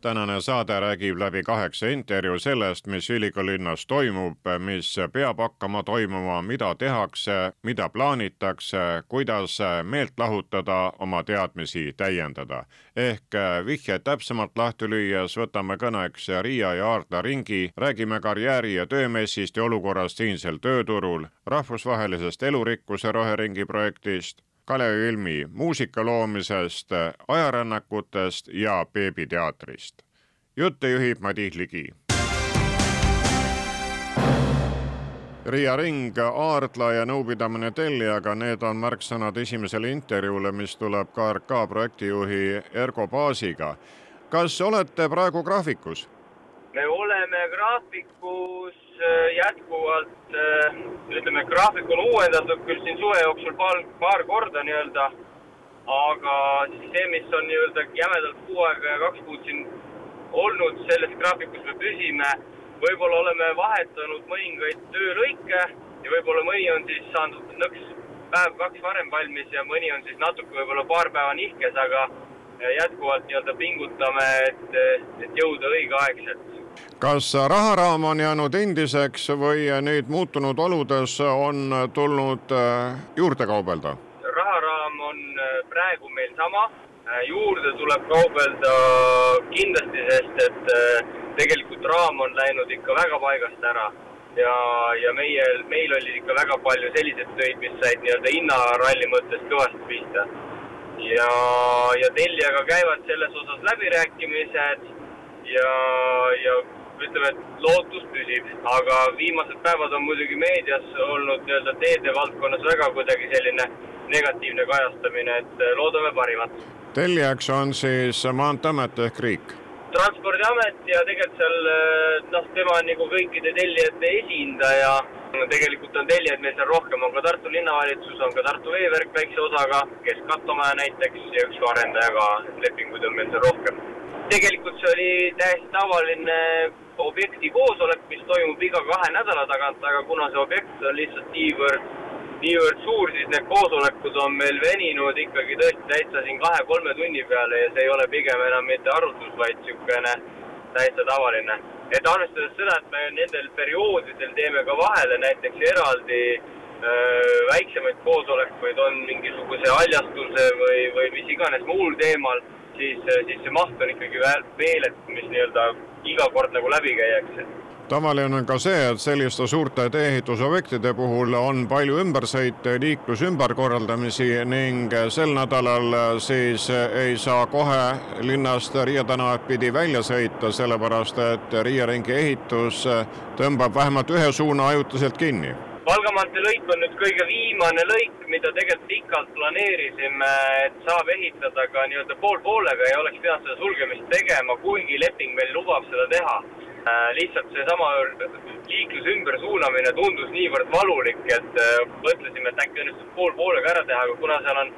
tänane saade räägib läbi kaheksa intervjuu sellest, mis ülikoolilinnas toimub, mis peab hakkama toimuma, mida tehakse, mida plaanitakse, kuidas meelt lahutada, oma teadmisi täiendada. ehk vihjed täpsemalt lahti lüües võtame kõneks Riia ja Aardla ringi, räägime karjääri ja töömessist ja olukorrast siinsel tööturul, rahvusvahelisest elurikkuse roheringi projektist Kalevi filmi muusika loomisest, ajarännakutest ja beebiteatrist. jutte juhib Madis Ligi. Riia Ring, Aardla ja nõupidamine tellijaga, need on märksõnad esimesele intervjuule, mis tuleb KRK projektijuhi Ergo Baasiga. kas olete praegu graafikus? me oleme graafikus jätkuvalt, äh, ütleme, graafik on uuendatud küll siin suve jooksul paar, paar korda nii-öelda, aga see, mis on nii-öelda jämedalt kuu aega ja kaks kuud siin olnud, selles graafikus me püsime. võib-olla oleme vahetanud mõningaid töölõike ja võib-olla mõni on siis saanud nõks päev-kaks varem valmis ja mõni on siis natuke võib-olla paar päeva nihkes, aga jätkuvalt nii-öelda pingutame, et, et jõuda õigeaegselt kas raharaam on jäänud endiseks või nüüd muutunud oludes on tulnud äh, juurde kaubelda? raharaam on äh, praegu meil sama, äh, juurde tuleb kaubelda kindlasti, sest et tegelikult raam on läinud ikka väga paigast ära ja, ja meie, meil oli ikka väga palju selliseid töid, mis said nii-öelda hinnaralli mõttes kõvasti pihta. ja, ja tellijaga käivad selles osas läbirääkimised ja, ja ütleme, et lootus püsib, aga viimased päevad on muidugi meedias olnud nii-öelda teede valdkonnas väga kuidagi selline negatiivne kajastamine, et eh, loodame parimat. tellijaks on siis Maanteeamet ehk riik? transpordiamet ja tegelikult seal eh, noh, tema on nagu kõikide tellijate esindaja. tegelikult on tellijaid meil seal rohkem, on ka Tartu linnavalitsus, on ka Tartu Veeverk väikse osaga, Kesk-Katomaja näiteks ja üks arendaja ka, lepinguid on meil seal rohkem tegelikult see oli täiesti tavaline objekti koosolek, mis toimub iga kahe nädala tagant, aga kuna see objekt on lihtsalt niivõrd, niivõrd suur, siis need koosolekud on meil veninud ikkagi tõesti täitsa siin kahe-kolme tunni peale ja see ei ole pigem enam mitte arutlus, vaid niisugune täitsa tavaline. et arvestades seda, et me nendel perioodidel teeme ka vahele näiteks eraldi öö, väiksemaid koosolekuid, on mingisuguse haljastuse või, või mis iganes muul teemal siis, siis see maht on ikkagi veel, et mis nii-öelda iga kord nagu läbi käiakse. Tavaline on ka see, et selliste suurte tee-ehitusobjektide puhul on palju ümbersõite, liikluse ümberkorraldamisi ning sel nädalal siis ei saa kohe linnast Riia tänavat pidi välja sõita, sellepärast et Riia ringi ehitus tõmbab vähemalt ühe suuna ajutiselt kinni Valga maantee lõik on nüüd kõige viimane lõik, mida tegelikult pikalt planeerisime, et saab ehitada ka nii-öelda pool poolega ja oleks pidanud seda sulgemist tegema, kuigi leping meil lubab seda teha. Äh, lihtsalt seesama liikluse ümbersuunamine tundus niivõrd valulik, et äh, mõtlesime, et äkki õnnestub pool poolega ära teha, aga kuna seal on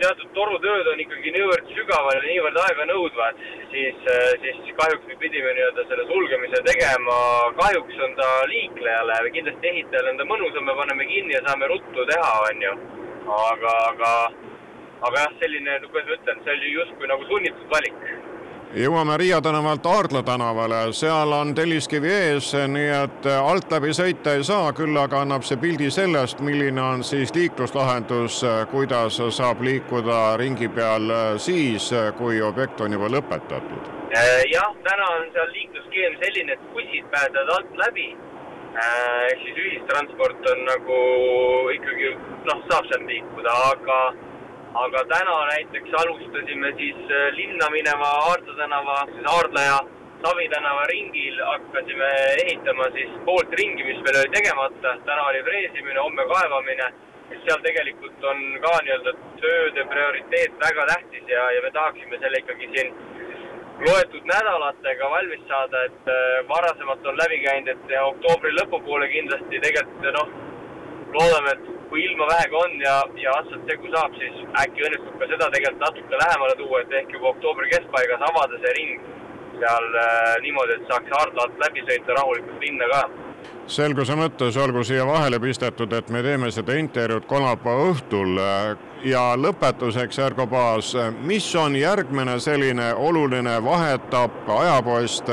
teatud torutööd on ikkagi niivõrd sügaval ja niivõrd aeganõudvad, siis, äh, siis kahjuks me pidime nii-öelda selle sulgemise tegema. kahjuks on ta liiklejale või kindlasti ehitajale on ta mõnusam, me paneme kinni ja saame ruttu teha, on ju. aga, aga, aga jah, selline, kuidas ma ütlen, see oli justkui nagu sunnitud valik jõuame Riia tänavalt Aardla tänavale, seal on Telliskivi ees, nii et alt läbi sõita ei saa, küll aga annab see pildi sellest, milline on siis liikluslahendus, kuidas saab liikuda ringi peal siis, kui objekt on juba lõpetatud. jah, täna on seal liiklusskeem selline, et bussid pääsevad alt läbi ehk siis ühistransport on nagu ikkagi noh, saab seal liikuda, aga aga täna näiteks alustasime siis äh, linna mineva Aardla tänava, siis Aardla ja Savi tänava ringil hakkasime ehitama siis poolt ringi, mis veel oli tegemata. täna oli freesimine, homme kaevamine. seal tegelikult on ka nii-öelda tööde prioriteet väga tähtis ja, ja me tahaksime selle ikkagi siin loetud nädalatega valmis saada, et äh, varasemalt on läbi käinud, et oktoobri lõpupoole kindlasti tegelikult noh, loodame, et kui ilma vähegi on ja, ja asfaltsegu saab, siis äkki õnnestub ka seda tegelikult natuke lähemale tuua, et ehk juba oktoobri keskpaigas avada see ring seal äh, niimoodi, et saaks Aardla alt läbi sõita rahulikult linna ka selguse mõttes olgu siia vahele pistetud, et me teeme seda intervjuud kolmapäeva õhtul ja lõpetuseks, Ergo Paas, mis on järgmine selline oluline vaheetapp, ajapost,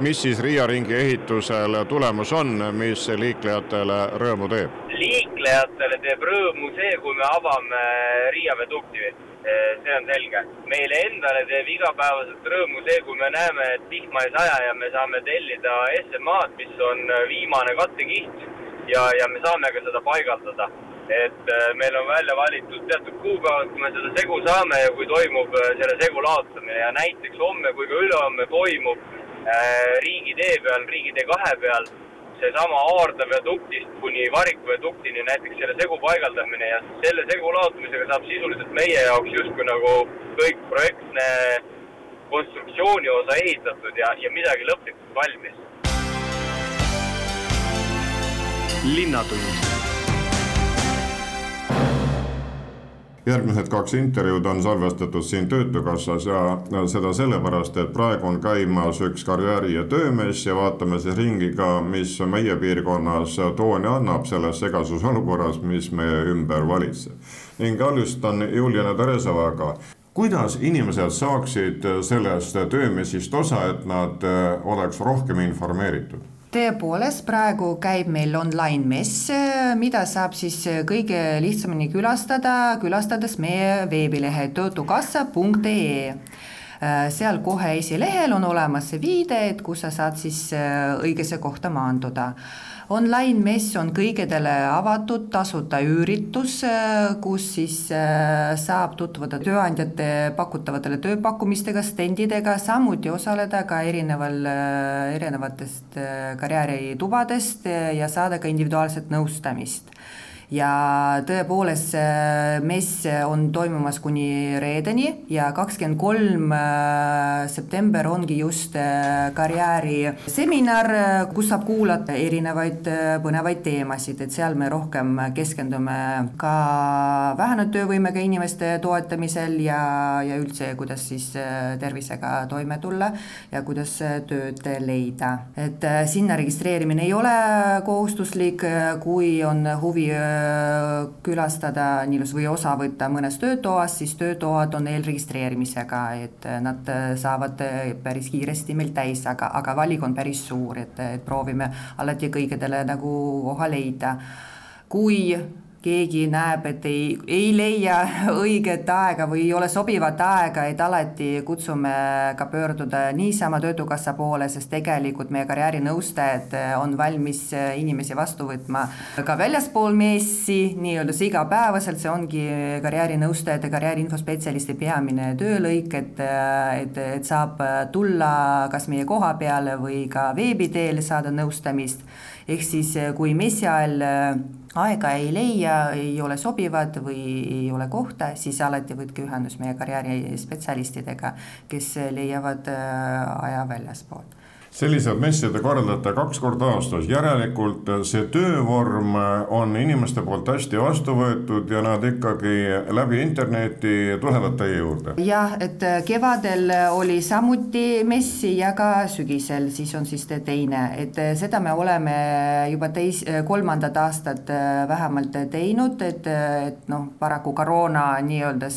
mis siis Riia ringi ehitusel tulemus on, mis liiklejatele rõõmu teeb? Liiklejatele teeb rõõmu see, kui me avame Riia vedukti Eh, see on selge. meile endale teeb igapäevaselt rõõmu see, kui me näeme, et vihma ei saja ja me saame tellida SMA-d, mis on viimane kattekiht ja, ja me saame ka seda paigaldada. et meil on välja valitud teatud kuupäevad, kui me seda segu saame ja kui toimub selle segu laotamine ja näiteks homme kui ka ülehomme toimub äh, riigitee peal, riigitee kahe peal seesama Aarde viaduktist kuni Variku viaduktini näiteks selle segu paigaldamine ja selle segu laotamisega saab sisuliselt meie jaoks justkui nagu kõik projektne konstruktsiooni osa ehitatud ja, ja midagi lõplikult valmis. linnatund järgmised kaks intervjuud on salvestatud siin Töötukassas ja seda sellepärast, et praegu on käimas üks karjääri- ja töömess ja vaatame siis ringi ka, mis meie piirkonnas tooni annab selles segasus olukorras, mis meie ümber valitseb. ning alustan Juliana Teresovaga kuidas inimesed saaksid sellest töömessist osa, et nad oleks rohkem informeeritud? Tõepoolest, praegu käib meil online mess, mida saab siis kõige lihtsamini külastada, külastades meie veebilehe töötukassa.ee seal kohe esilehel on olemas see viide, et kus sa saad siis õigesse kohta maanduda. Online-mess on kõigedele avatud tasuta üritus, kus siis äh, saab tutvuda tööandjate pakutavatele tööpakkumistega, stendidega, samuti osaleda ka erineval, äh, erinevatest äh, karjääritubadest ja saada ka individuaalset nõustamist ja tõepoolest mess on toimumas kuni reedeni ja kakskümmend kolm äh, september ongi just äh, karjääriseminar, kus saab kuulata erinevaid äh, põnevaid teemasid, et seal me rohkem keskendume ka vähenenud töövõimega inimeste toetamisel ja, ja üldse, kuidas siis tervisega toime tulla ja kuidas tööd leida. et sinna registreerimine ei ole kohustuslik, kui on huvi külastada nii-öelda või osa võtta mõnes töötoas, siis töötoad on eelregistreerimisega, et nad saavad päris kiiresti meil täis, aga, aga valik on päris suur, et, et proovime alati kõikidele nagu koha leida. kui keegi näeb, et ei, ei leia õiget aega või ei ole sobivat aega, et alati kutsume ka pöörduda niisama Töötukassa poole, sest tegelikult meie karjäärinõustajad on valmis inimesi vastu võtma ka väljaspool messi, nii-öelda igapäevaselt, see ongi karjäärinõustajate, karjääriinfospetsialisti peamine töölõik, et, et, et saab tulla kas meie koha peale või ka veebi teel saada nõustamist, ehk siis kui messi ajal aega ei leia, ei ole sobivad või ei ole kohta, siis alati võtke ühendust meie karjäärispetsialistidega, kes leiavad äh, aja väljaspoolt sellised messid te korraldate kaks korda aastas, järelikult see töövorm on inimeste poolt hästi vastu võetud ja nad ikkagi läbi interneti tulevad teie juurde? jah, et kevadel oli samuti messi ja ka sügisel, siis on siis teine, et seda me oleme juba teis-, kolmandat aastat vähemalt teinud, et, et noh, paraku koroona nii-öelda,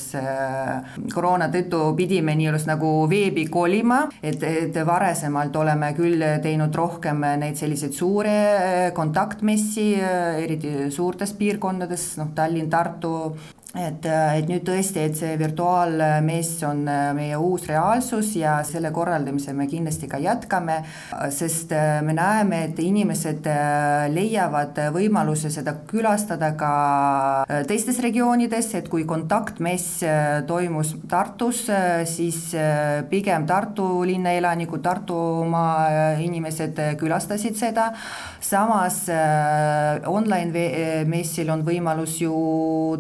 koroona tõttu pidime nii-öelda nagu veebi kolima, et, et varasemalt oleme oleme küll teinud rohkem neid selliseid suure äh, kontaktmessi, äh, eriti suurtes piirkondades, noh Tallinn, Tartu, et, äh, et nüüd tõesti, et see virtuaalmess on äh, meie uus reaalsus ja selle korraldamise me kindlasti ka jätkame, sest äh, me näeme, et inimesed leiavad võimaluse seda külastada ka teistes regioonides, et kui kontaktmess toimus Tartus, siis pigem Tartu linna elanikud, Tartumaa inimesed külastasid seda, samas online messil on võimalus ju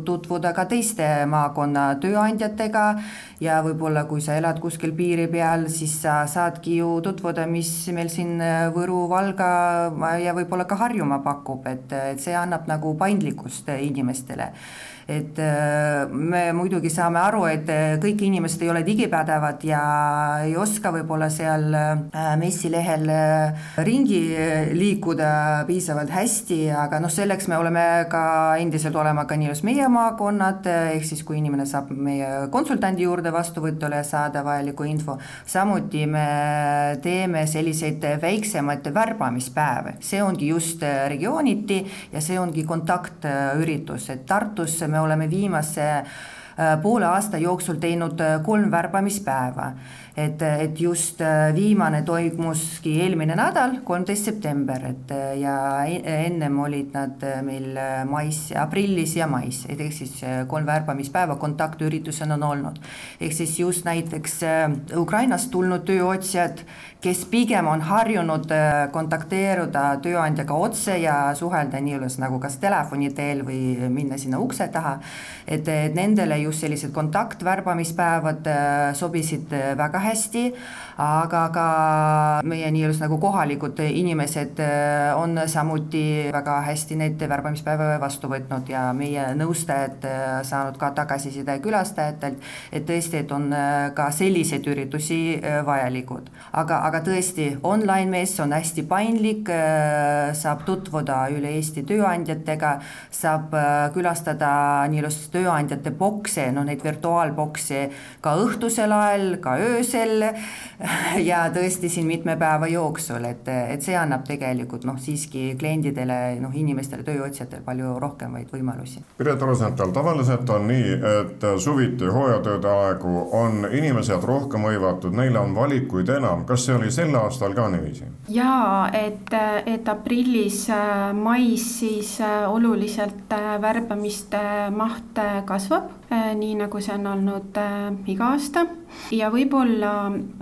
tutvuda ka teiste maakonna tööandjatega ja võib-olla kui sa elad kuskil piiri peal, siis sa saadki ju tutvuda, mis meil siin Võru, Valga ja võib-olla ka Harjumaa pakub, et, et see annab nagu paindlikkust inimestele et äh, me muidugi saame aru, et äh, kõik inimesed ei ole digipädevad ja ei oska võib-olla seal äh, messilehel ringi liikuda piisavalt hästi, aga noh, selleks me oleme ka endiselt olema ka nii-öelda meie maakonnad, ehk siis kui inimene saab meie konsultandi juurde vastuvõtule saada vajalikku info, samuti me teeme selliseid väiksemaid värbamispäeve, see ongi just regiooniti ja see ongi kontaktüritus, et Tartus me me oleme viimase äh, poole aasta jooksul teinud äh, kolm värbamispäeva et, et just äh, viimane toimuski eelmine nädal, kolmteist september, et äh, ja ennem olid nad äh, meil mais, aprillis ja mais, ehk siis kolm värbamispäeva kontaktüritusena on olnud. ehk siis just näiteks Ukrainast tulnud tööotsijad, kes pigem on harjunud kontakteeruda tööandjaga otse ja suhelda nii-öelda nagu kas telefoni teel või minna sinna ukse taha, et nendele just sellised kontaktvärbamispäevad sobisid väga hästi, aga ka meie nii-öelda nagu kohalikud inimesed äh, on samuti väga hästi neid värbamispäeva vastu võtnud ja meie nõustajad äh, saanud ka tagasiside külastajatelt, et tõesti, et on äh, ka selliseid üritusi vajalikud. aga, aga tõesti, online-mess on hästi paindlik, saab tutvuda üle Eesti tööandjatega, saab külastada nii-öelda tööandjate bokse, noh neid virtuaalboksi ka õhtusel ajal, ka öösel, öösel ja tõesti siin mitme päeva jooksul, et, et see annab tegelikult noh, siiski kliendidele, noh inimestele, tööotsijatele palju rohkemaid võimalusi. Piret Rosenthal, tavaliselt on nii, et suviti hooajatööde aegu on inimesed rohkem hõivatud, neil on valikuid enam, kas see oli sel aastal ka niiviisi? jaa, et, et aprillis, mais siis oluliselt värbamiste maht kasvab, nii nagu see on olnud iga aasta. Ja võib-olla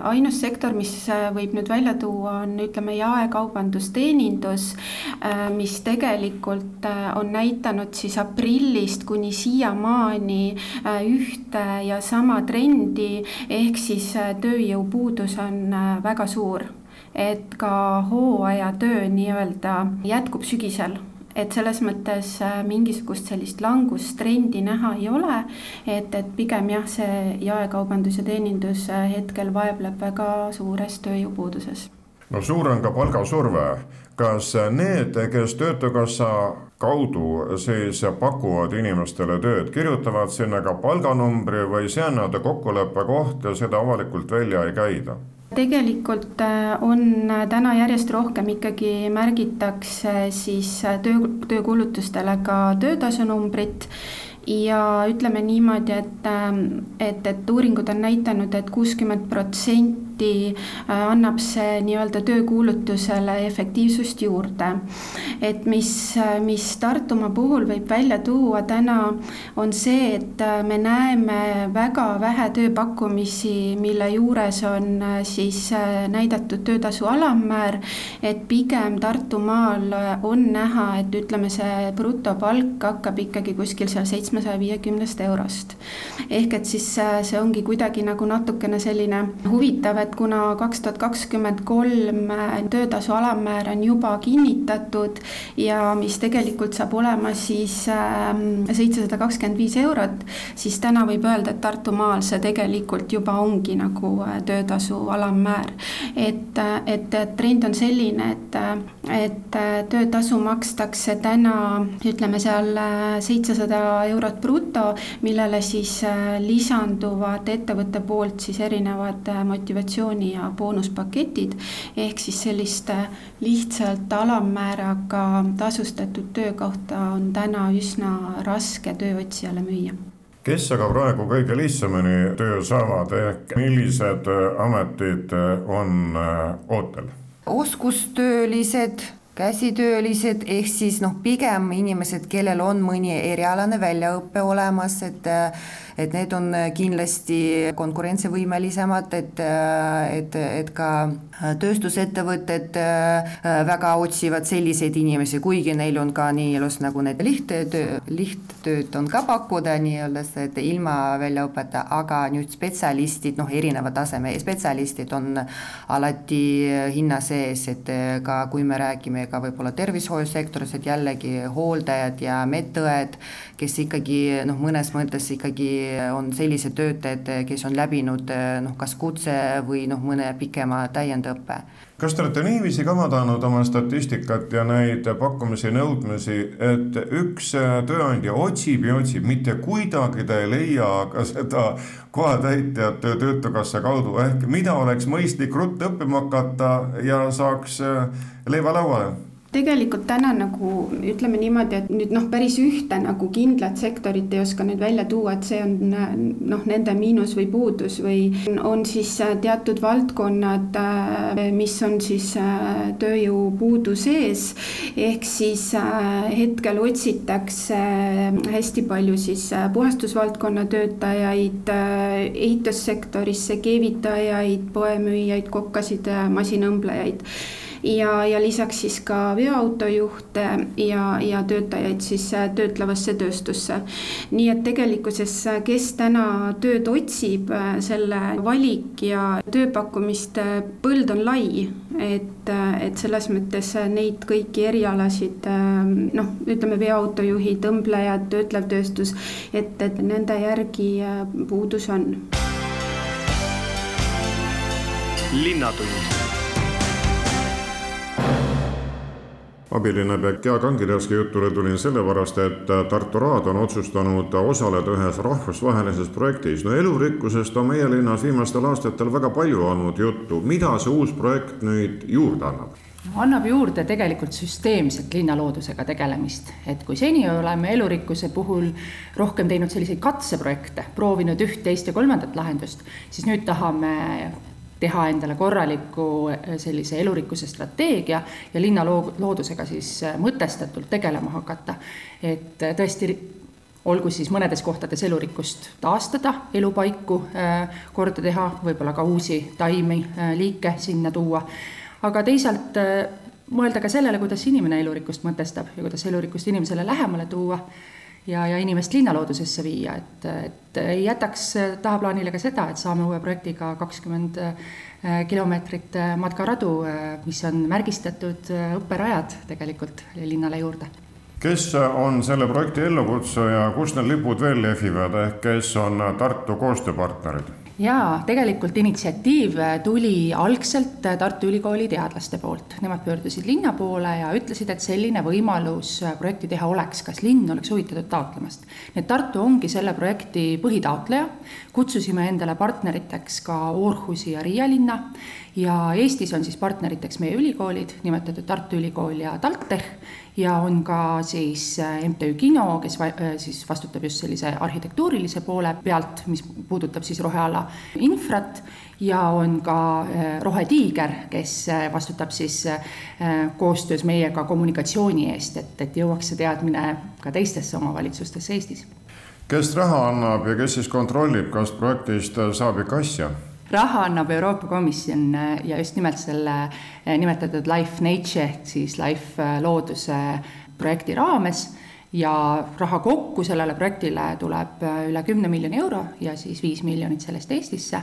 ainus sektor, mis äh, võib nüüd välja tuua, on ütleme jaekaubandus, teenindus, äh, mis tegelikult äh, on näitanud siis aprillist kuni siiamaani ühte ja sama trendi, ehk siis tööjõupuudus on väga suur. Et ka hooajatöö nii-öelda jätkub sügisel et selles mõttes äh, mingisugust sellist langustrendi näha ei ole, et, et pigem jah, see jaekaubandus ja teenindus äh, hetkel vaevleb väga suures tööjõupuuduses. no suur on ka palgasurve, kas need, kes Töötukassa kaudu siis pakuvad inimestele tööd, kirjutavad sinna ka palganumbri või see on nii-öelda kokkuleppe koht ja seda avalikult välja ei käida? Tegelikult äh, on äh, täna järjest rohkem ikkagi märgitakse siis äh, töö, töökuulutustele ka töötasunumbrit ja ütleme niimoodi, et, et, et uuringud on näidanud et, et kuuskümmend protsenti samuti äh, annab see nii-öelda töökuulutusele efektiivsust juurde. et mis, äh, mis Tartumaa puhul võib välja tuua täna, on see, et äh, me näeme väga vähe tööpakkumisi, mille juures on siis näidatud töötasu alammäär, et pigem Tartumaal on näha, et ütleme, see brutopalk hakkab ikkagi kuskil seal seitsmesaja viiekümnest eurost. ehk et siis see ongi kuidagi nagu natukene selline huvitav, et kuna kaks tuhat kakskümmend kolm töötasu alammäär on juba kinnitatud ja mis tegelikult saab olema siis ähm, seitsesada kakskümmend viis eurot, siis täna võib öelda, et Tartumaal see tegelikult juba ongi nagu äh, töötasu alammäär. et, äh, et trend on selline, et, äh, et töötasu makstakse täna ütleme seal seitsesada eurot bruto, millele siis lisanduvad ettevõtte poolt siis erinevad motivatsioonid motivatsiooni ja boonuspaketid, ehk siis sellist lihtsalt alammääraga tasustatud töökohta on täna üsna raske tööotsijale müüa. Kes aga praegu kõige lihtsamini töö saavad, ehk millised ametid on äh, ootel? oskustöölised käsitöölised, ehk siis noh, pigem inimesed, kellel on mõni erialane väljaõpe olemas, et et need on kindlasti konkurentsivõimelisemad, et, et, et ka tööstusettevõtted väga otsivad selliseid inimesi, kuigi neil on ka nii-öelda nagu need lihttöö, lihttööd on ka pakkuda nii-öelda, et ilma väljaõpeta, aga nüüd spetsialistid, noh, erineva taseme spetsialistid on alati hinna sees, et ka kui me räägime ka võib-olla tervishoiusektoris, et jällegi hooldajad ja medõed, kes ikkagi noh, mõnes mõttes ikkagi on sellised töötajad, kes on läbinud noh, kas kutse või noh, mõne pikema täiendõppe. Kas te olete niiviisi ka vaadanud oma statistikat ja neid pakkumisi nõudmisi, et üks tööandja otsib ja otsib, mitte kuidagi ta ei leia ka seda kohatäitjat Töötukassa kaudu, ehk mida oleks mõistlik ruttu õppima hakata ja saaks leiva lauale tegelikult täna nagu ütleme niimoodi, et nüüd noh, päris ühte nagu kindlat sektorit ei oska nüüd välja tuua, et see on noh, nende miinus või puudus või on siis äh, teatud valdkonnad, äh, mis on siis äh, tööjõupuudu sees. ehk siis hetkel otsitakse hästi palju siis puhastusvaldkonna töötajaid, ehitussektorisse keevitajaid, poemüüjaid, kokkasid, masinõmblejaid ja, ja lisaks siis ka veoautojuhte ja, ja töötajaid siis äh, töötlevasse tööstusse. nii et tegelikkuses, äh, kes täna tööd otsib, äh, selle valik ja tööpakkumiste põld on lai, et, et selles mõttes neid kõiki erialasid noh, ütleme veoautojuhid, õmblejad, töötlev tööstus, et, et nende järgi puudus on. linnatund abilinnapea Gea Kangilevski jutule tulin sellepärast, et Tartu Raad on otsustanud osaleda ühes rahvusvahelises projektis. no elurikkusest on meie linnas viimastel aastatel väga palju olnud juttu, mida see uus projekt nüüd juurde annab? annab juurde tegelikult süsteemset linnaloodusega tegelemist, et kui seni oleme elurikkuse puhul rohkem teinud selliseid katseprojekte, proovinud üht, teist ja kolmandat lahendust, siis nüüd tahame teha endale korraliku äh, sellise elurikkuse strateegia ja linnaloodusega siis äh, mõtestatult tegelema hakata. et äh, tõesti, olgu siis mõnedes kohtades elurikkust taastada, elupaiku korda teha, võib-olla ka uusi taimi, liike sinna tuua, aga teisalt mõelda ka sellele, kuidas inimene elurikkust mõtestab ja kuidas elurikkust inimesele lähemale tuua ja, ja inimest linnaloodusesse viia, et, et ei jätaks tahaplaanile ka seda, et saame uue projektiga kakskümmend äh, kilomeetrit äh, matkaradu, äh, mis on märgistatud õpperajad tegelikult linnale juurde kes on selle projekti ellukutsuja, kus need lipud veel lehvivad, ehk kes on Tartu koostööpartnerid? Jaa, tegelikult initsiatiiv tuli algselt Tartu Ülikooli teadlaste poolt. Nemad pöördusid linna poole ja ütlesid, et selline võimalus projekti teha oleks, kas linn oleks huvitatud taotlemast. nii et Tartu ongi selle projekti põhitaotleja, kutsusime endale partneriteks ka Aarhusi ja Riia linna ja Eestis on siis partneriteks meie ülikoolid, nimetatud Tartu Ülikool ja TalTech ja on ka siis äh, MTÜ Kino, kes va äh, siis vastutab just sellise arhitektuurilise poole pealt, mis puudutab siis roheala infrat ja on ka äh, Rohetiiger, kes vastutab siis koostöös meiega kommunikatsiooni eest, et, et jõuaks see teadmine ka teistesse omavalitsustesse Eestis. kes raha annab ja kes siis kontrollib, kas projektist saab ikka asja? Raha annab Euroopa Komisjon äh, ja just nimelt selle äh, nimetatud Life Nature ehk siis Life äh, looduse projekti raames ja raha kokku sellele projektile tuleb üle kümne miljoni euro ja siis viis miljonit sellest Eestisse.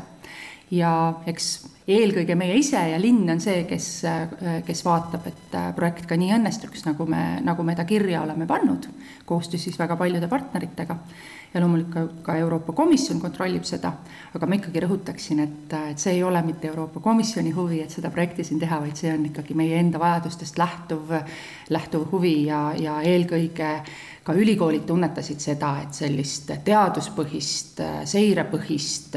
ja eks eelkõige meie ise ja linn on see, kes, kes vaatab, et projekt ka nii õnnestuks, nagu me, nagu me ta kirja oleme pannud, koostöös siis väga paljude partneritega ja loomulikult ka Euroopa Komisjon kontrollib seda, aga ma ikkagi rõhutaksin, et, et see ei ole mitte Euroopa Komisjoni huvi, et seda projekti siin teha, vaid see on ikkagi meie enda vajadustest lähtuv, lähtuv huvi ja, ja eelkõige ka ülikoolid tunnetasid seda, et sellist teaduspõhist, seirepõhist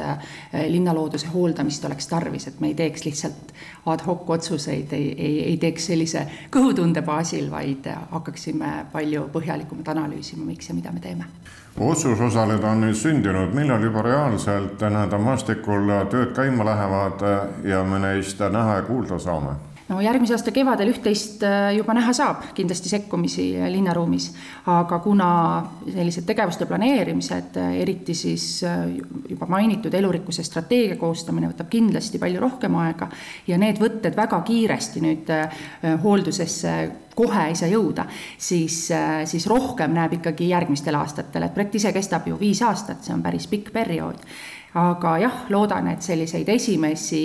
linnalooduse hooldamist oleks tarvis, et me ei teeks lihtsalt ad hoc otsuseid, ei, ei, ei teeks sellise kõhutunde baasil, vaid hakkaksime palju põhjalikumalt analüüsima, miks ja mida me teeme otsus osaleda on nüüd sündinud, millal juba reaalselt nii-öelda maastikul tööd käima lähevad ja me neist näha ja kuulda saame? No järgmise aasta kevadel üht-teist äh, juba näha saab, kindlasti sekkumisi linnaruumis, aga kuna sellised tegevuste planeerimised, äh, eriti siis äh, juba mainitud elurikkuse strateegia koostamine võtab kindlasti palju rohkem aega ja need võtted väga kiiresti nüüd hooldusesse kohe ei saa jõuda, siis, siis rohkem näeb ikkagi järgmistel aastatel, et projekt ise kestab ju viis aastat, see on päris pikk periood aga jah, loodan, et selliseid esimesi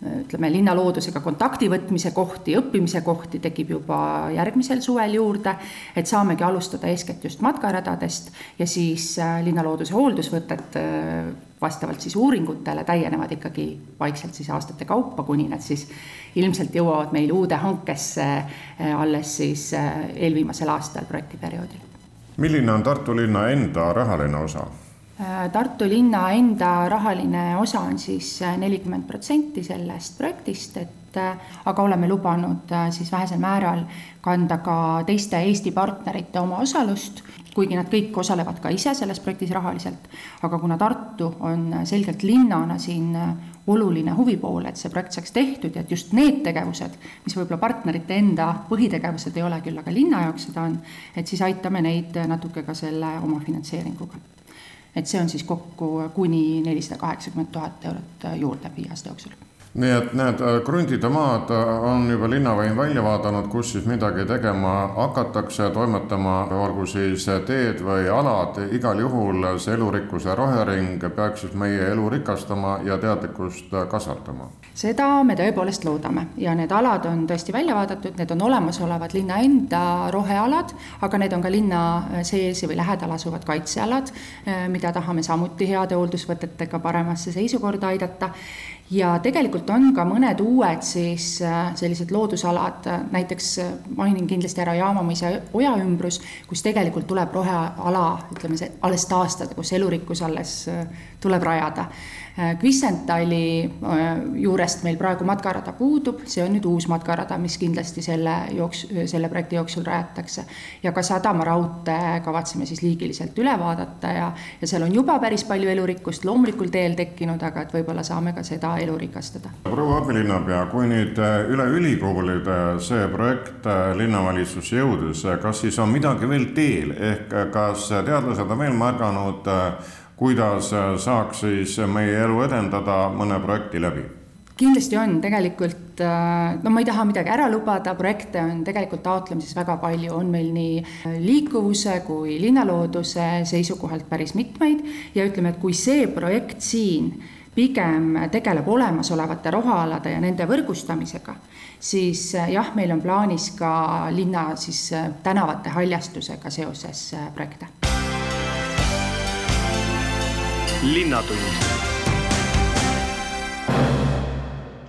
ütleme, linnaloodusega kontakti võtmise kohti, õppimise kohti tekib juba järgmisel suvel juurde, et saamegi alustada eeskätt just matkaradadest ja siis äh, linnalooduse hooldusvõtted äh, vastavalt siis uuringutele täienevad ikkagi vaikselt siis aastate kaupa, kuni nad siis ilmselt jõuavad meil uude hankesse äh, alles siis eelviimasel aastal projektiperioodil. milline on Tartu linna enda rahaline osa? Äh, Tartu linna enda rahaline osa on siis äh, nelikümmend protsenti sellest projektist, et äh, aga oleme lubanud siis vähesel määral kanda ka teiste Eesti partnerite omaosalust, kuigi nad kõik osalevad ka ise selles projektis rahaliselt, aga kuna Tartu on selgelt linnana siin oluline huvipool, et see projekt saaks tehtud ja et just need tegevused, mis võib-olla partnerite enda põhitegevused ei ole küll, aga linna jaoks seda on, et siis aitame neid natuke ka selle omafinantseeringuga et see on siis kokku kuni nelisada kaheksakümmend tuhat eurot juurde viie aasta jooksul nii et need äh, krundid ja maad äh, on juba linnavõim välja vaadanud, kus siis midagi tegema hakatakse, toimetama, olgu siis teed või alad, igal juhul see elurikkuse rohering peaks siis meie elu rikastama ja teadlikkust kasvatama. Seda me tõepoolest loodame. Ja need alad on tõesti välja vaadatud, need on olemasolevad linna enda rohealad, aga need on ka linna sees või lähedal asuvad kaitsealad, mida tahame samuti heade hooldusvõtetega paremasse seisukorda aidata. Ja tegelikult on ka mõned uued siis äh, sellised loodusalad, äh, näiteks äh, mainin kindlasti ära Jaamamõisa oja ümbrus, kus tegelikult tuleb roheala, ütleme see, alles taastada, kus elurikkus alles tuleb rajada Kvissentali äh, juurest meil praegu matkarada puudub, see on nüüd uus matkarada, mis kindlasti selle jooks-, selle projekti jooksul rajatakse. ja ka sadamaraudtee kavatseme siis liigiliselt üle vaadata ja, ja seal on juba päris palju elurikkust loomulikul teel tekkinud, aga et võib-olla saame ka seda elu rikastada. proua abilinnapea, kui nüüd äh, üle ülikoolide see projekt äh, linnavalitsusse jõudis, kas siis on midagi veel teel, ehk kas teadlased on veel märganud kuidas saaks siis meie elu edendada mõne projekti läbi? kindlasti on. Tegelikult, äh, no ma ei taha midagi ära lubada, projekte on tegelikult taotlemises väga palju, on meil nii liikuvuse kui linnalooduse seisukohalt päris mitmeid. Ja ütleme, et kui see projekt siin pigem tegeleb olemasolevate rohealade ja nende võrgustamisega, siis äh, jah, meil on plaanis ka linna siis äh, tänavate haljastusega seoses projekte linnatund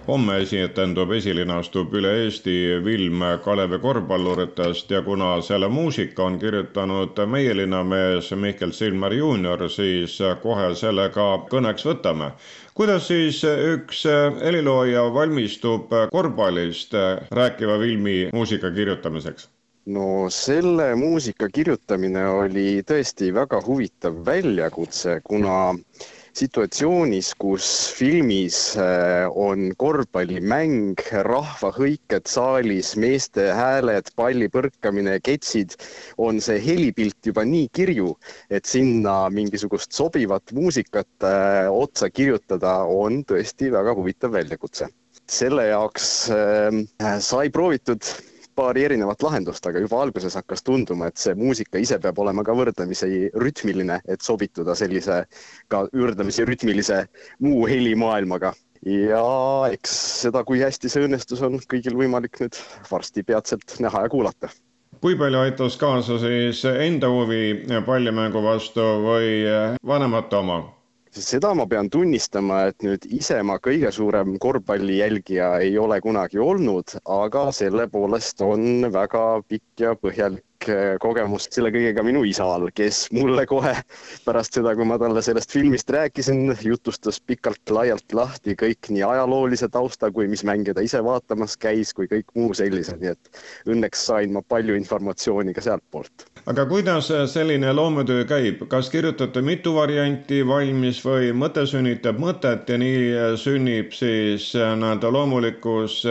homme esinetendub esilinastub üle Eesti film Kalevi korvpalluritest ja kuna selle muusika on kirjutanud meie linnamees Mihkel Silmer juunior, siis kohe selle ka kõneks võtame. kuidas siis üks helilooja valmistub korvpallist rääkiva filmi muusika kirjutamiseks? No selle muusika kirjutamine oli tõesti väga huvitav väljakutse, kuna situatsioonis, kus filmis äh, on korvpallimäng, rahvahõiked saalis, meeste hääled, palli põrkamine, ketsid, on see helipilt juba nii kirju, et sinna mingisugust sobivat muusikat äh, otsa kirjutada on tõesti väga huvitav väljakutse. selle jaoks äh, sai proovitud paari erinevat lahendust, aga juba alguses hakkas tunduma, et see muusika ise peab olema ka võrdlemisi rütmiline, et sobituda sellise ka võrdlemisi rütmilise muu helimaailmaga. ja eks seda, kui hästi see õnnestus, on kõigil võimalik nüüd varsti peatselt näha ja kuulata kui palju aitas kaasa siis enda huvi pallimängu vastu või vanemate oma? Seda ma pean tunnistama, et nüüd ise ma kõige suurem korvpalli jälgija ei ole kunagi olnud, aga selle poolest on väga pikk ja põhjalik äh, kogemus selle kõigega minu isal, kes mulle kohe pärast seda, kui ma talle sellest filmist rääkisin, jutustas pikalt-laialt lahti kõik nii ajaloolise tausta kui mis mänge ta ise vaatamas käis, kui kõik muu sellise, nii et õnneks sain ma palju informatsiooni ka sealtpoolt. aga kuidas selline loometöö käib, kas kirjutate mitu varianti valmis või mõte sünnitab mõtet ja nii sünnib siis nii-öelda loomulikus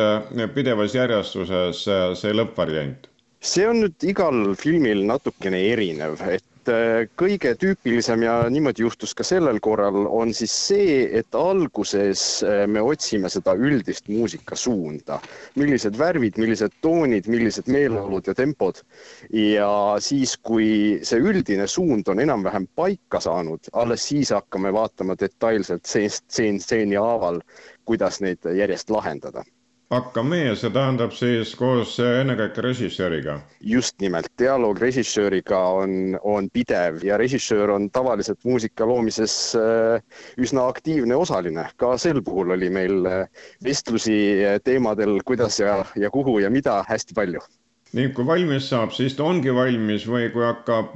pidevas järjestuses see lõppvariant? See on nüüd igal filmil natukene erinev, et äh, kõige tüüpilisem ja niimoodi juhtus ka sellel korral, on siis see, et alguses äh, me otsime seda üldist muusikasuunda. millised värvid, millised toonid, millised meeleolud ja tempod. ja siis, kui see üldine suund on enam-vähem paika saanud, alles siis hakkame vaatama detailselt stseen stseeni haaval, kuidas neid järjest lahendada hakkame, see tähendab siis koos ennekõike režissööriga? just nimelt, dialoog režissööriga on, on pidev ja režissöör on tavaliselt muusika loomises äh, üsna aktiivne osaline. ka sel puhul oli meil äh, vestlusi äh, teemadel, kuidas ja, ja kuhu ja mida hästi palju nii, kui valmis saab, siis ta ongi valmis või kui hakkab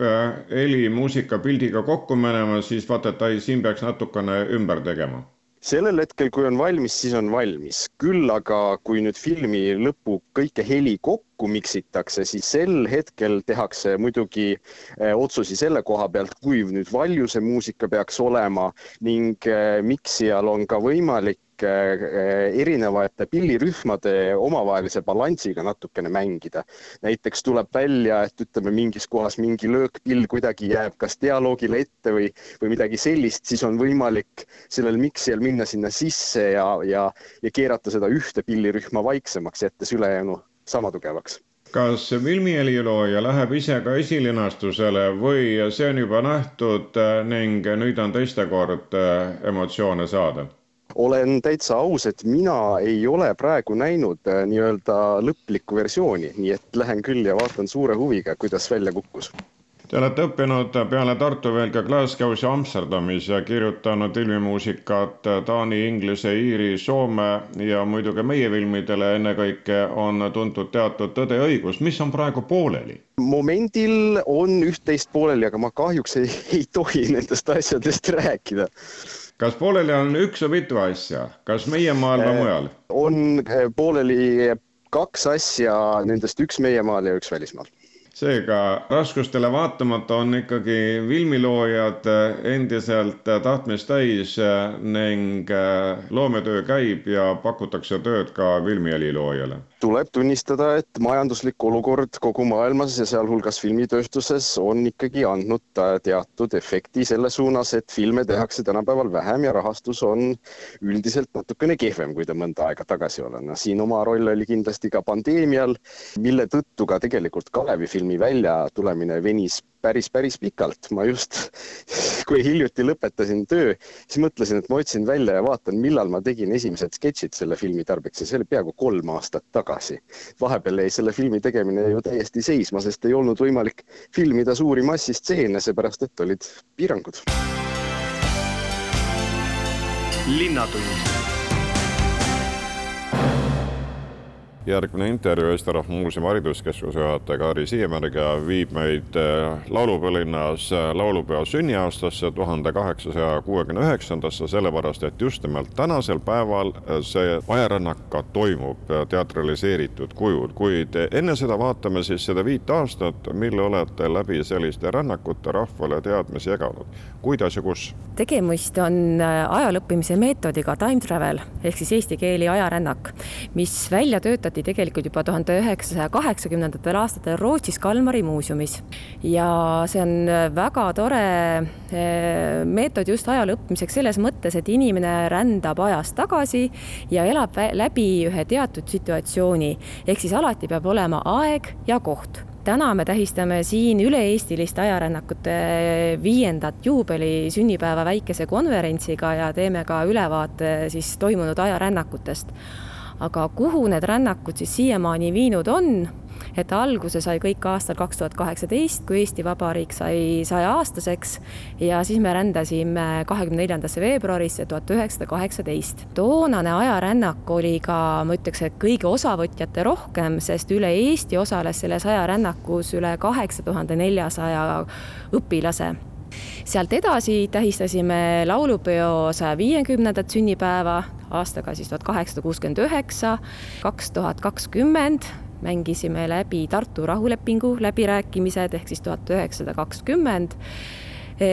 heli, muusika, pildiga kokku minema, siis vaata, et ai, siin peaks natukene ümber tegema sellel hetkel, kui on valmis, siis on valmis. küll aga, kui nüüd filmi lõpu kõike heli kokku miksitakse, siis sel hetkel tehakse muidugi eh, otsusi selle koha pealt, kui nüüd valju see muusika peaks olema ning eh, miksijal on ka võimalik erinevate pillirühmade omavahelise balansiga natukene mängida. näiteks tuleb välja, et ütleme, mingis kohas mingi löökpill kuidagi jääb kas dialoogile ette või, või midagi sellist, siis on võimalik sellel miksijal minna sinna sisse ja, ja, ja keerata seda ühte pillirühma vaiksemaks, jättes ülejäänu sama tugevaks kas filmihelilooja läheb ise ka esilinastusele või see on juba nähtud ning nüüd on teiste kord äh, emotsioone saada? Olen täitsa aus, et mina ei ole praegu näinud äh, nii-öelda lõplikku versiooni, nii et lähen küll ja vaatan suure huviga, kuidas välja kukkus. Te olete õppinud peale Tartu veel ka Glasgow's ja Amsterdamis ja kirjutanud filmimuusikat taani, inglise, iiri, soome ja muidugi meie filmidele ennekõike on tuntud teatud Tõde ja õigus, mis on praegu pooleli? momendil on üht-teist pooleli, aga ma kahjuks ei, ei tohi nendest asjadest rääkida kas pooleli on üks või mitu asja, kas meie maal või äh, mujal? on äh, pooleli kaks asja, nendest üks meie maal ja üks välismaal seega raskustele vaatamata on ikkagi filmiloojad äh, endiselt tahtmist täis ning loometöö käib ja pakutakse tööd ka filmiheliloojale tuleb tunnistada, et majanduslik olukord kogu maailmas ja sealhulgas filmitööstuses on ikkagi andnud teatud efekti selle suunas, et filme tehakse tänapäeval vähem ja rahastus on üldiselt natukene kehvem, kui ta mõnda aega tagasi oli. no siin oma roll oli kindlasti ka pandeemial, mille tõttu ka tegelikult Kalevi filmi väljatulemine venis päris, päris pikalt. ma just, kui hiljuti lõpetasin töö, siis mõtlesin, et ma otsin välja ja vaatan, millal ma tegin esimesed sketšid selle filmi tarbeks ja see oli peaaegu kolm aastat tagasi. vahepeal jäi selle filmi tegemine ju täiesti seisma, sest ei olnud võimalik filmida suuri massistseene, seepärast et olid piirangud. linnatund järgmine intervjuu Eesti Rahva Muuseumi Hariduskeskuse juhataja Kaari Siiemärg viib meid äh, laulupõlinnas äh, laulupeo sünniaastasse tuhande kaheksasaja kuuekümne üheksandasse, sellepärast et just nimelt tänasel päeval äh, see ajarännak ka toimub teatraliseeritud kujul, kuid enne seda vaatame siis seda viit aastat, mille olete läbi selliste rännakute rahvale teadmisi jaganud. kuidas ja kus? tegemist on ajaloo õppimise meetodiga time travel ehk siis eesti keeli ajarännak, mis välja töötati avaldati tegelikult juba tuhande üheksasaja kaheksakümnendatel aastatel Rootsis Kalmari muuseumis. ja see on väga tore eh, meetod just ajaloo õppimiseks selles mõttes, et inimene rändab ajas tagasi ja elab läbi ühe teatud situatsiooni. ehk siis alati peab olema aeg ja koht täna me tähistame siin üle-eestilist ajarännakute viiendat juubeli sünnipäeva väikese konverentsiga ja teeme ka ülevaate siis toimunud ajarännakutest aga kuhu need rännakud siis siiamaani viinud on, et alguse sai kõik aastal kaks tuhat kaheksateist, kui Eesti Vabariik sai sajaaastaseks. Ja siis me rändasime kahekümne neljandasse veebruarisse tuhat üheksasada kaheksateist. toonane ajarännak oli ka, ma ütleks, et kõige osavõtjate rohkem, sest üle Eesti osales selles ajarännakus üle kaheksa tuhande neljasaja õpilase sealt edasi tähistasime laulupeo saja viiekümnendat sünnipäeva aastaga siis tuhat kaheksasada kuuskümmend üheksa, kaks tuhat kakskümmend. Mängisime läbi Tartu rahulepingu läbirääkimised ehk siis tuhat üheksasada kakskümmend,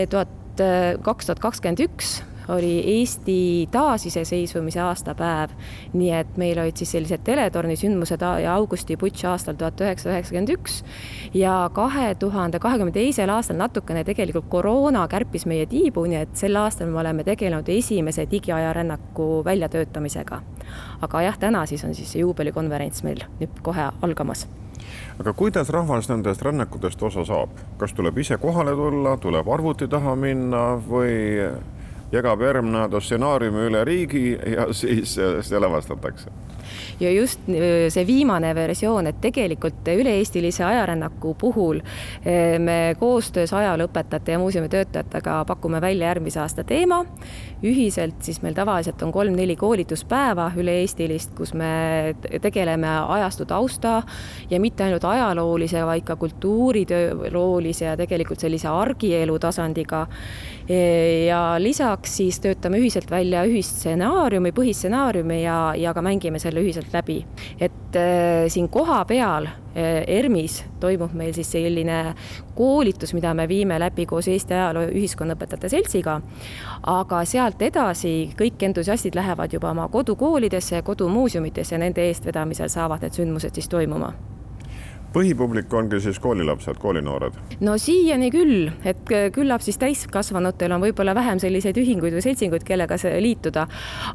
tuhat, kaks tuhat kakskümmend üks oli Eesti taasiseseisvumise aastapäev. nii et meil olid siis sellised teletorni sündmused ja augustiputš aastal tuhat üheksasada üheksakümmend üks ja kahe tuhande kahekümne teisel aastal natukene tegelikult koroona kärpis meie tiibu, nii et sel aastal me oleme tegelenud esimese digiajarännaku väljatöötamisega. aga jah, täna siis on siis see juubelikonverents meil nüüd kohe algamas aga kuidas rahvas nendest rännakutest osa saab, kas tuleb ise kohale tulla, tuleb arvuti taha minna või jagab järgmine stsenaariumi üle riigi ja siis see lavastatakse ja just äh, see viimane versioon, et tegelikult üle-eestilise ajarännaku puhul äh, me koostöös ajalooõpetajate ja muuseumitöötajatega pakume välja järgmise aasta teema. ühiselt siis meil tavaliselt on kolm-neli koolituspäeva üle-eestilist, kus me tegeleme ajastu tausta ja mitte ainult ajaloolise, vaid ka kultuuritööloolise ja tegelikult sellise argielu tasandiga. ja lisaks siis töötame ühiselt välja ühistsenaariumi, põhistsenaariumi ja, ja ka mängime selle ühiselt läbi. et äh, siin kohapeal äh, ERMis toimub meil siis selline koolitus, mida me viime läbi koos Eesti Ajaloo Ühiskonnaõpetajate Seltsiga. aga sealt edasi kõik entusiastid lähevad juba oma kodukoolidesse ja kodumuuseumitesse ja nende eestvedamisel saavad need sündmused siis toimuma põhipublik ongi siis koolilapsed, koolinoored? no siiani küll, et küllap siis täiskasvanutel on võib-olla vähem selliseid ühinguid või seltsinguid, kellega liituda.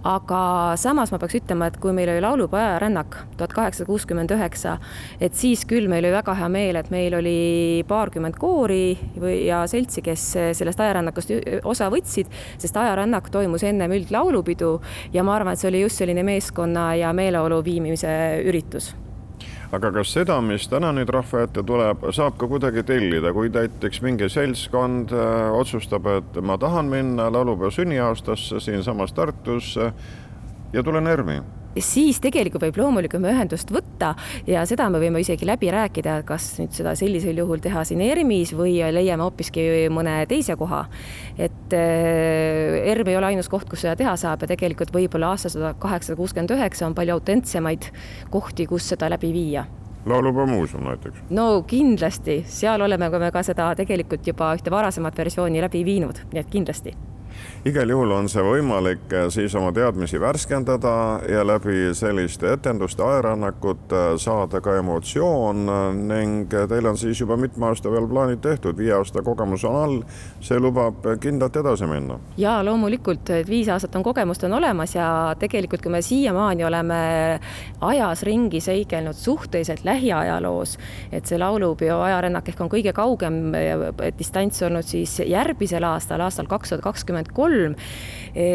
aga samas ma peaks ütlema, et kui meil oli laulupeo ajarännak tuhat kaheksasada kuuskümmend üheksa, et siis küll meil oli väga hea meel, et meil oli paarkümmend koori või ja seltsi, kes sellest ajarännakust osa võtsid, sest ajarännak toimus ennem üldlaulupidu ja ma arvan, et see oli just selline meeskonna ja meeleolu viimise üritus aga kas seda, mis täna nüüd rahva ette tuleb, saab ka kuidagi tellida, kui näiteks mingi seltskond äh, otsustab, et ma tahan minna laulupeo sünniaastasse siinsamas Tartus äh, ja tulen ERM-i siis tegelikult võib loomulikult ühendust võtta ja seda me võime isegi läbi rääkida, kas nüüd seda sellisel juhul teha siin ERM-is või leiame hoopiski mõne teise koha. et äh, ERM ei ole ainus koht, kus seda teha saab ja tegelikult võib-olla aastal tuhat kaheksasada kuuskümmend üheksa on palju autentsemaid kohti, kus seda läbi viia laulupeo muuseum näiteks? no kindlasti, seal oleme me ka seda tegelikult juba ühte varasemat versiooni läbi viinud, nii et kindlasti igal juhul on see võimalik eh, siis oma teadmisi värskendada ja läbi selliste etenduste, ajarännakute eh, saada ka emotsioon eh, ning teil on siis juba mitme aasta peal plaanid tehtud, viie aasta kogemus on all, see lubab kindlalt edasi minna. ja loomulikult, et viis aastat on kogemust on olemas ja tegelikult, kui me siiamaani oleme ajas ringi seigelnud suhteliselt lähiajaloos, et see laulupeo ajarännak ehk on kõige kaugem distants olnud siis järgmisel aastal, aastal kaks tuhat kakskümmend kolm, kolm,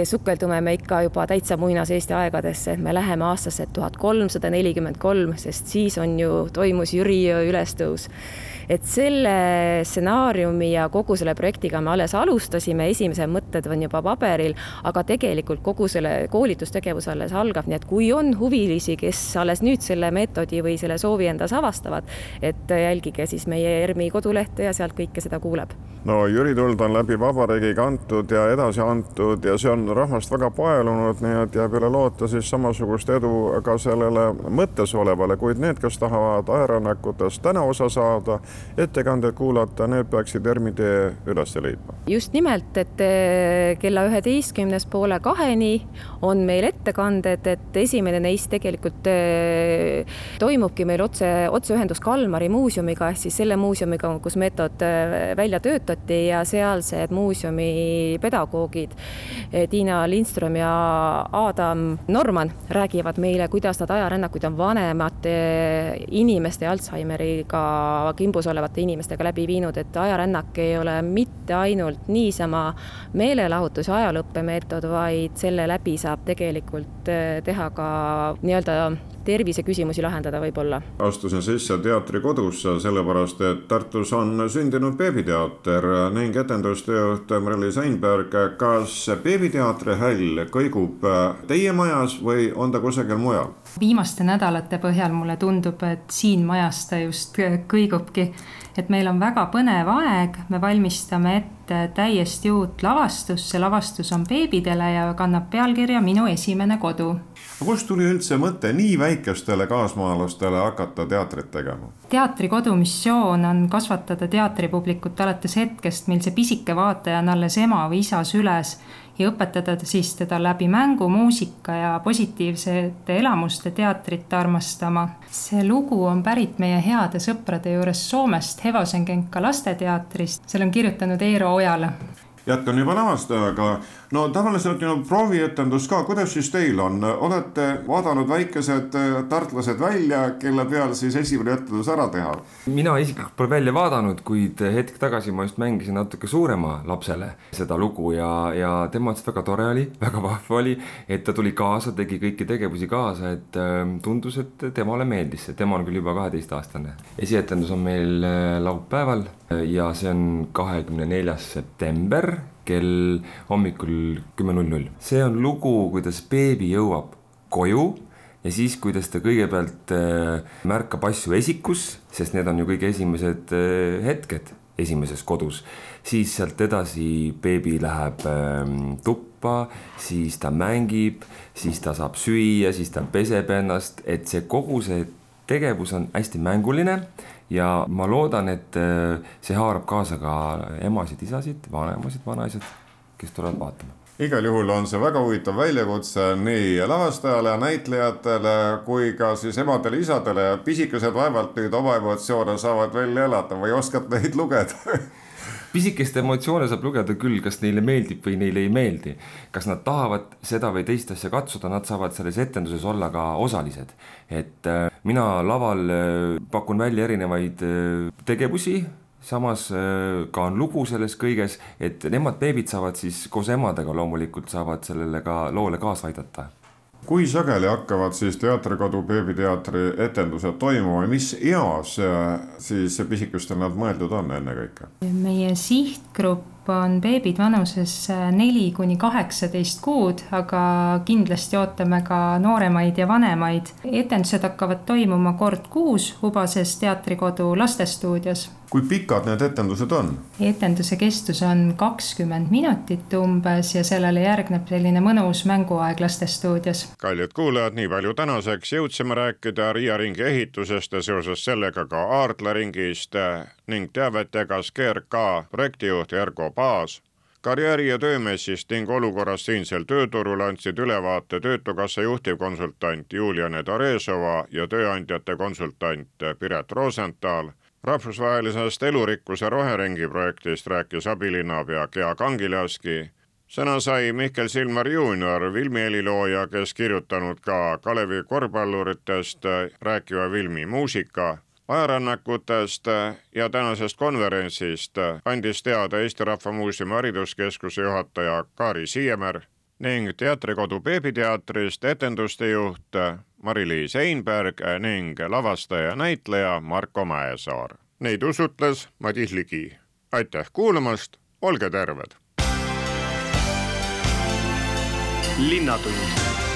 sukeldume me ikka juba täitsa muinaseesti aegadesse, et me läheme aastasse tuhat kolmsada nelikümmend kolm, sest siis on ju, toimus Jüri jõe ülestõus et selle stsenaariumi ja kogu selle projektiga me alles alustasime, esimesed mõtted on juba paberil, aga tegelikult kogu selle koolitustegevus alles algab, nii et kui on huvilisi, kes alles nüüd selle meetodi või selle soovi endas avastavad, et jälgige siis meie ERMi kodulehte ja sealt kõike seda kuuleb. no Jüri tuld on läbi vabariigi kantud ja edasi antud ja see on rahvast väga paelunud, nii et jääb üle loota siis samasugust edu ka sellele mõttes olevale, kuid need, kes tahavad ajarännakutest täna osa saada, ettekandeid kuulata, need peaksid ERMi tee üles leidma. just nimelt, et eh, kella üheteistkümnest poole kaheni on meil ettekanded, et esimene neist tegelikult eh, toimubki meil otse, otseühendus Kalmari muuseumiga ehk siis selle muuseumiga, kus meetod eh, välja töötati ja sealsed muuseumi pedagoogid Tiina Lindström ja Adam Norman räägivad meile, kuidas nad ajarännakuid on vanemate inimeste Alžeimeriga kimbus olevate inimestega läbi viinud, et ajarännak ei ole mitte ainult niisama meelelahutus ja ajalooõppemeetod, vaid selle läbi saab tegelikult teha ka nii-öelda terviseküsimusi lahendada võib-olla. astusin sisse teatrikodusse, sellepärast et Tartus on sündinud beebiteater ning etendustejuht Mari-Liis Einberg, kas beebiteatri häll kõigub teie majas või on ta kusagil mujal? Viimaste nädalate põhjal mulle tundub, et siin majas ta just kõigubki. et meil on väga põnev aeg, me valmistame ette täiesti uut lavastust, see lavastus on beebidele ja kannab pealkirja Minu esimene kodu kust tuli üldse mõte nii väikestele kaasmaalastele hakata teatrit tegema? teatrikodu missioon on kasvatada teatripublikut alates hetkest, mil see pisike vaataja on alles ema või isa süles ja õpetada siis teda läbi mängu, muusika ja positiivsete elamuste teatrit armastama. see lugu on pärit meie heade sõprade juures Soomest, Hevosenkenka lasteteatrist, selle on kirjutanud Eero Ojala jätkan juba lavastajaga. No tavaliselt ju proovietendus ka, kuidas siis teil on, olete vaadanud väikesed äh, tartlased välja, kelle peal siis esimene etendus ära teha? mina isiklikult pole välja vaadanud, kuid hetk tagasi ma just mängisin natuke suurema lapsele seda lugu ja, ja tema ütles, et väga tore oli, väga vahva oli, et ta tuli kaasa, tegi kõiki tegevusi kaasa, et äh, tundus, et temale meeldis see, tema on küll juba kaheteistaastane. esietendus on meil äh, laupäeval ja see on kahekümne neljas september kell hommikul kümme null null. see on lugu, kuidas beebi jõuab koju ja siis, kuidas ta kõigepealt äh, märkab asju esikus, sest need on ju kõige esimesed äh, hetked esimeses kodus, siis sealt edasi beebi läheb ähm, tuppa, siis ta mängib, siis ta saab süüa, siis ta peseb ennast, et see kogu see tegevus on hästi mänguline ja ma loodan, et äh, see haarab kaasa ka emasid, isasid, vanemasid, vanaisaid, kes tulevad vaatama. Igal juhul on see väga huvitav väljakutse nii lavastajale, näitlejatele kui ka siis emadele-isadele pisikesed vaevalt nüüd oma emotsioone saavad välja elada või oskad neid lugeda pisikeste emotsioone saab lugeda küll, kas neile meeldib või neile ei meeldi. kas nad tahavad seda või teist asja katsuda, nad saavad selles etenduses olla ka osalised. et äh, mina laval äh, pakun välja erinevaid äh, tegevusi samas ka on lugu selles kõiges, et nemad beebid saavad siis koos emadega loomulikult saavad sellele ka loole kaasa aidata kui sageli hakkavad siis Teatrikodu beebiteatri etendused toimuma mis eas siis pisikestel nad mõeldud on ennekõike? meie sihtgrupp on beebid vanuses neli kuni kaheksateist kuud, aga kindlasti ootame ka nooremaid ja vanemaid. etendused hakkavad toimuma kord kuus Ubases Teatrikodu lastestuudios kui pikad need etendused on? etenduse kestus on kakskümmend minutit umbes ja sellele järgneb selline mõnus mänguaeg lastestuudios. kallid kuulajad, nii palju tänaseks jõudsime rääkida Riia ringi ehitusest ja seoses sellega ka Aardla ringist ning teavet jagas GRK projektijuht Ergo Paas karjääri ja töömessist ning olukorrast siinsel tööturul andsid ülevaate Töötukassa juhtivkonsultant Juliane Taresova ja tööandjate konsultant Piret Rosenthal rahvusvahelisest elurikkuse roheringi projektist rääkis abilinnapea Gea Kangilaski. sõna sai Mihkel Silmar juunior, filmihelilooja, kes kirjutanud ka Kalevi korvpalluritest rääkiva filmi muusika ajarännakutest ja tänasest konverentsist andis teada Eesti Rahva Muuseumi Hariduskeskuse juhataja Kaari Siiemär ning Teatrikodu beebiteatrist etenduste juht Mari-Liis Einberg ning lavastaja-näitleja Marko Mäesaar. Neid usutles Madis Ligi. aitäh kuulamast, olge terved! linnatund